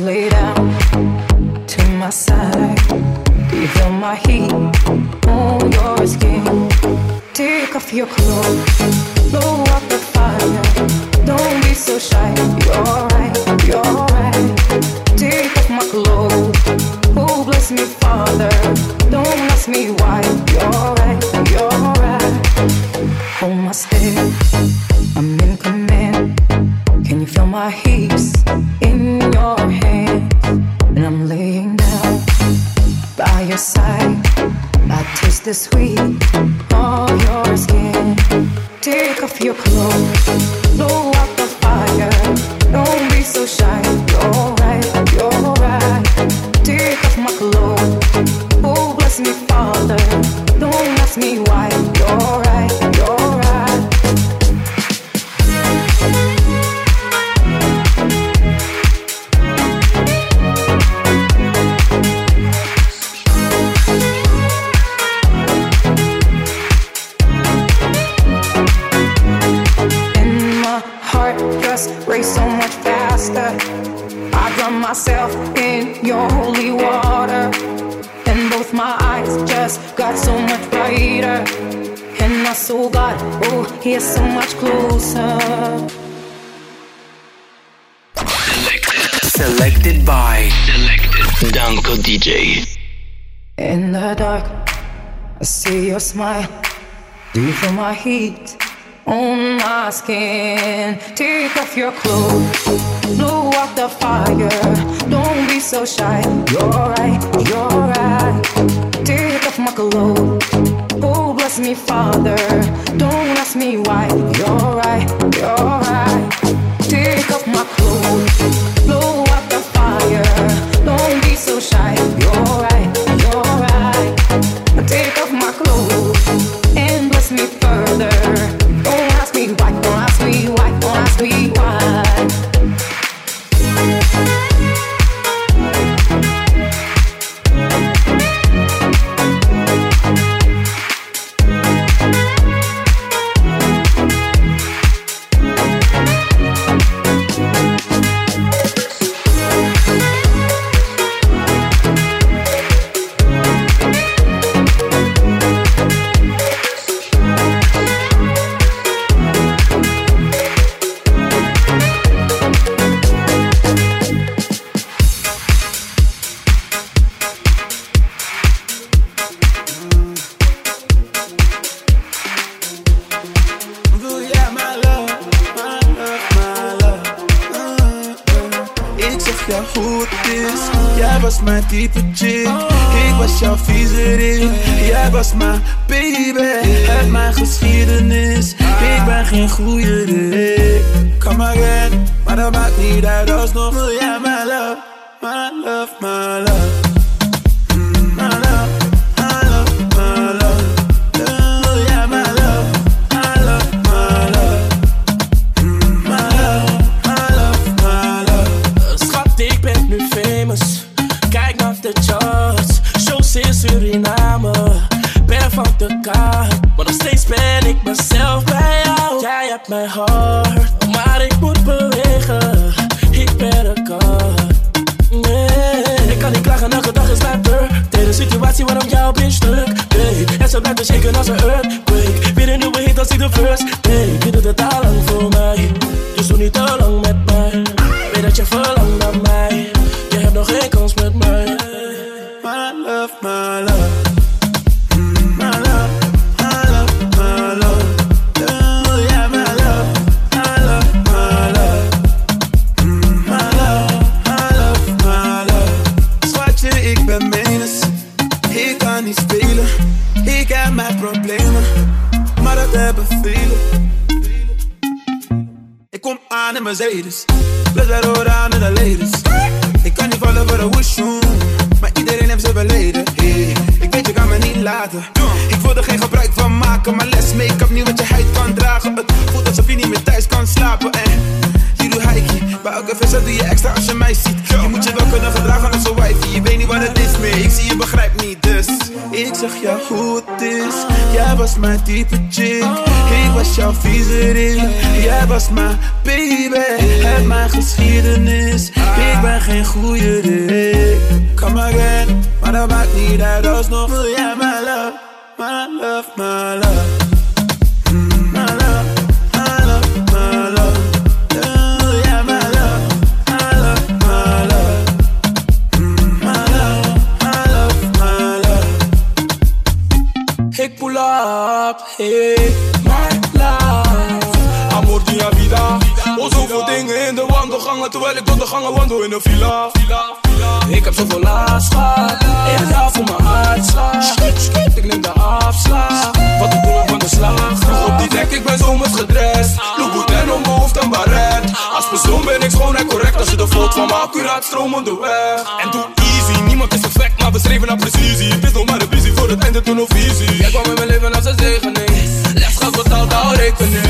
later. sweet. your smile? Do you feel my heat on my skin? Take off your clothes, blow out the fire. Don't be so shy. You're right, you're right. Take off my clothes. Oh, bless me, Father. Don't ask me why. You're my heart who you did. Come again, what about me that does no fool? Yeah, my love, my love, my love. een wandel in een villa. Ik heb zoveel last gehad. Ik daar voor mijn hart slaan. Ik neem de afslag. Wat de boel van de slag. Vroeg op die dek, ik ben zomers gedrest. en om mijn hoofd en baret. Als persoon ben ik schoon en correct. Als je de foto van me accuraat stroom weg. En doe easy, niemand is perfect, maar we streven naar precisie. Ik nog maar een visie voor het einde toen of visie. Jij kwam in mijn leven als een zegening. Les gaat betaald, hou rekening.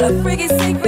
got a freaking secret.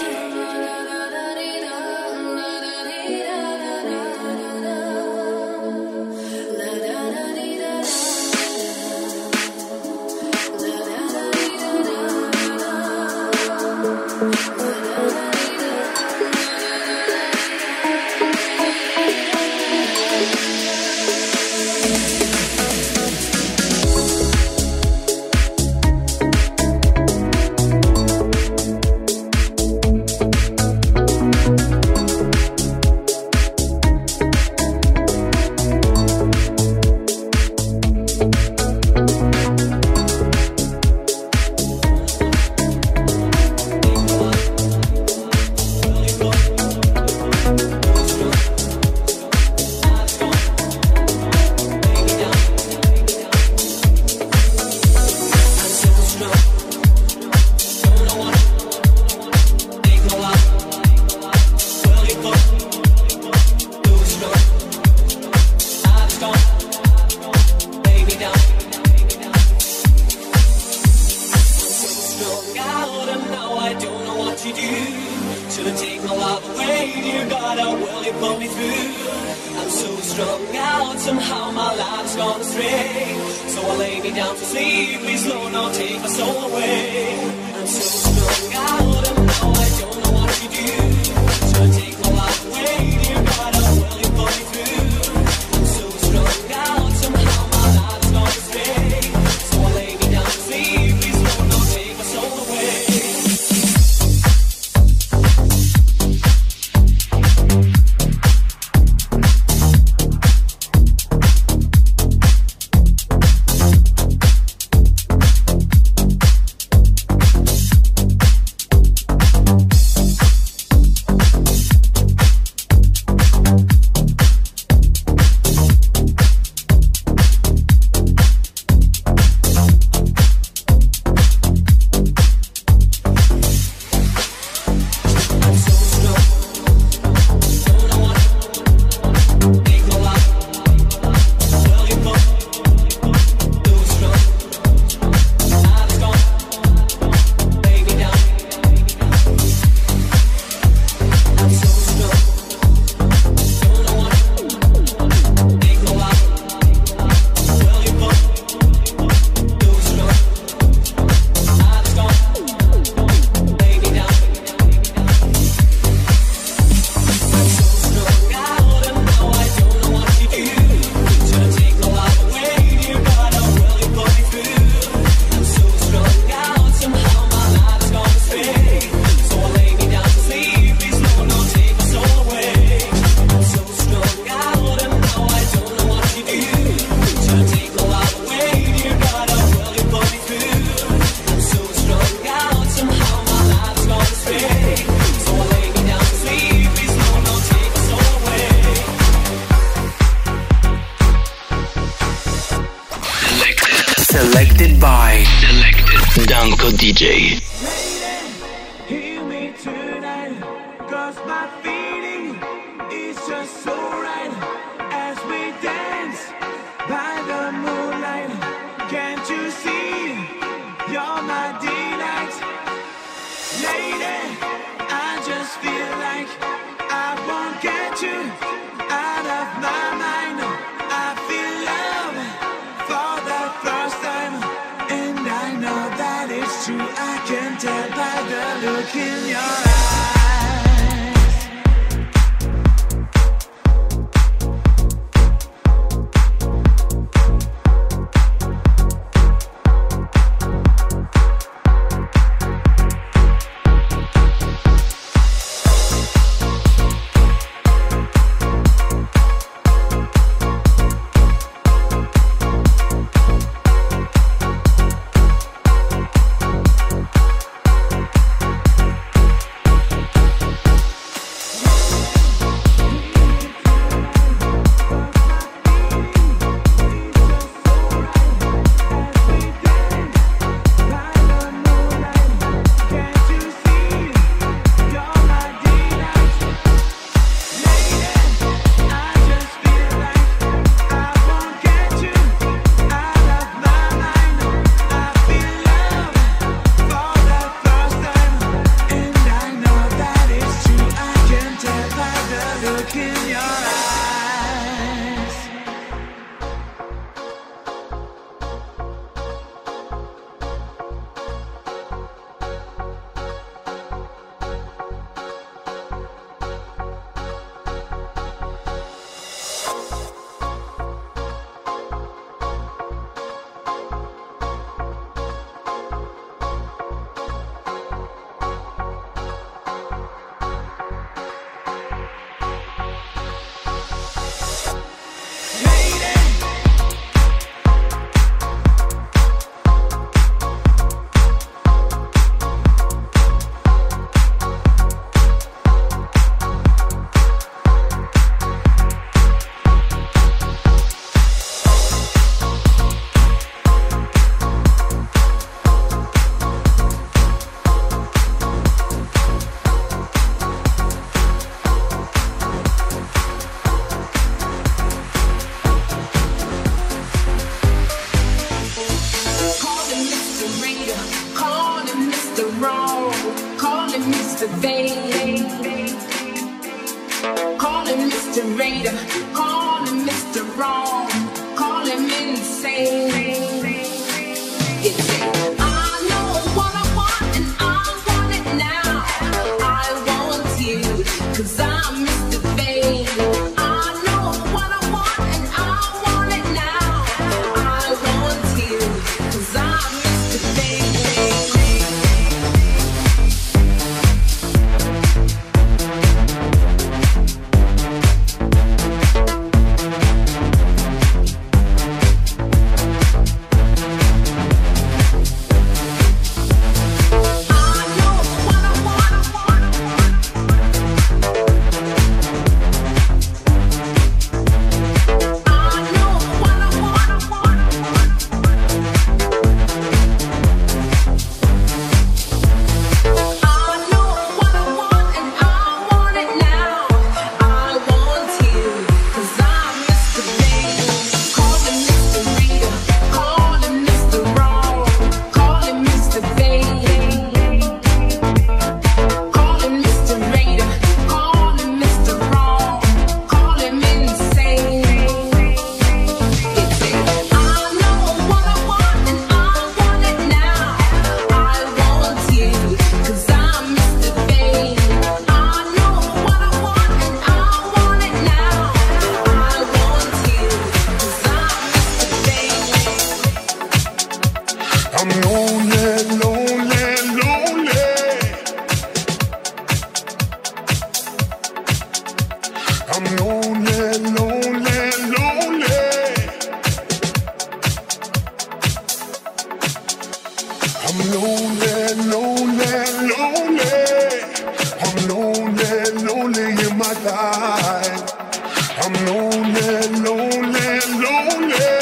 I'm lonely, lonely, lonely.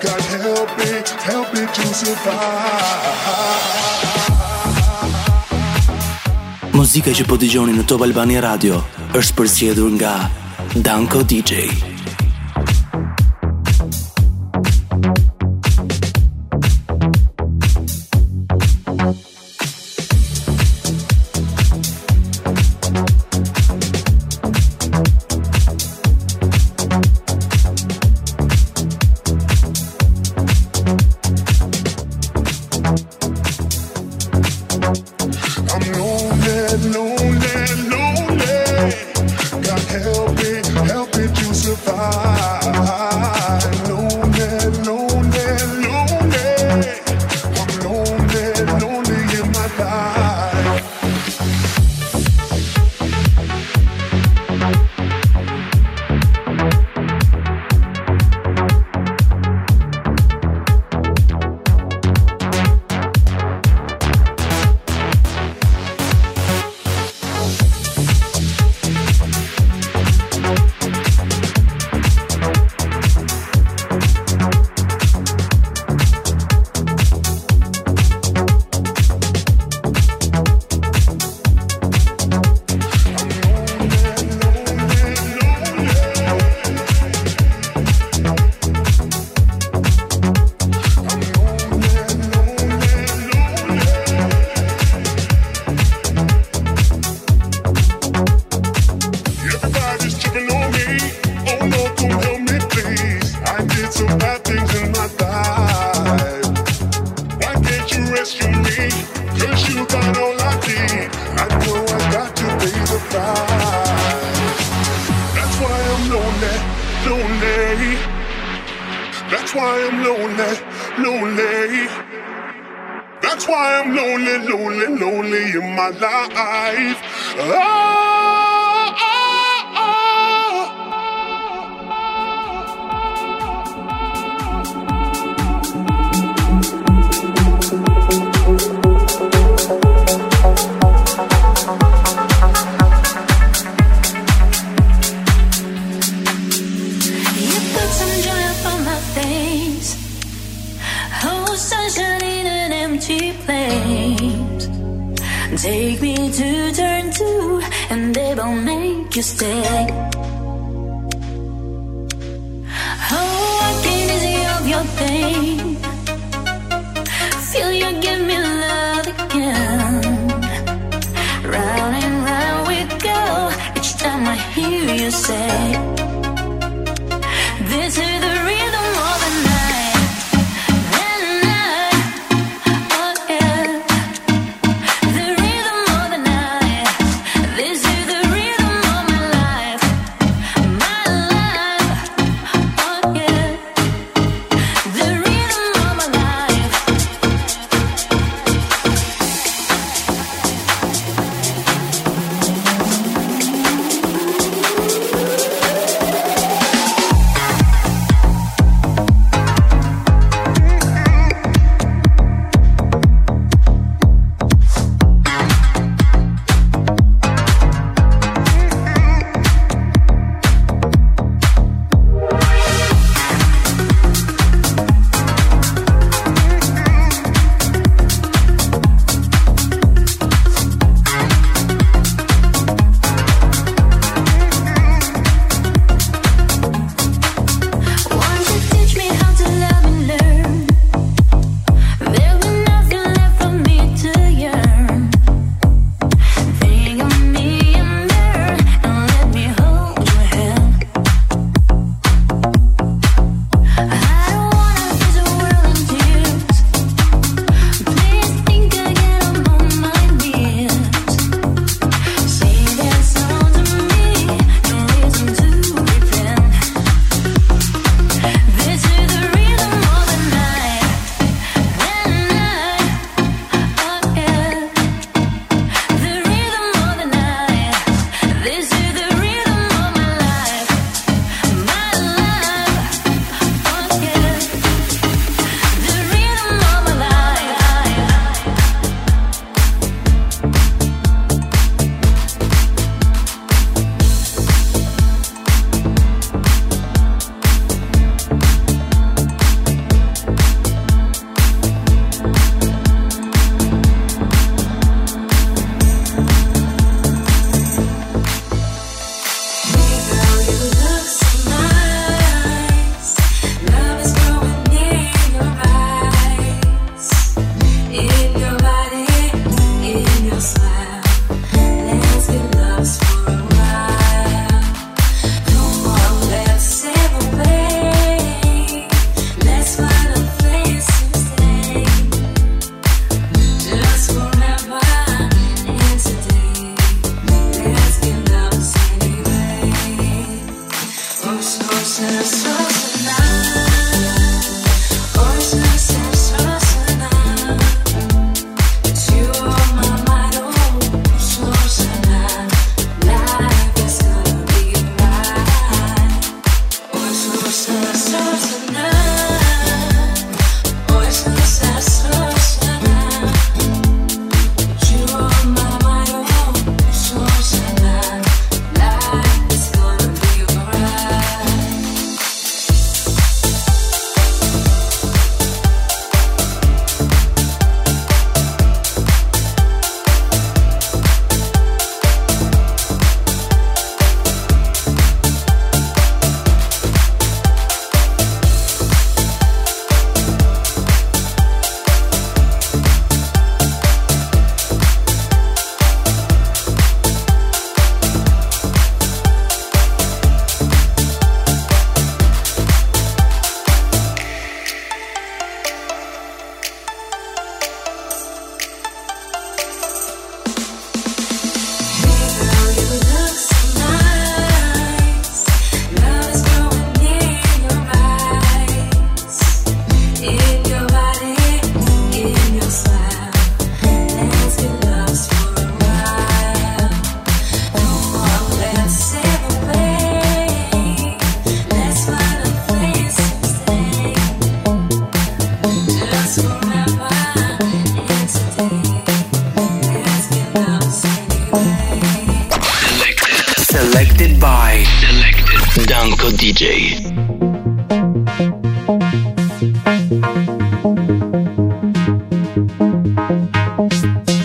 God help me, help me to survive. Muzika që po dëgjoni në Top Albani Radio është përzierë nga Danko DJ. Thank you.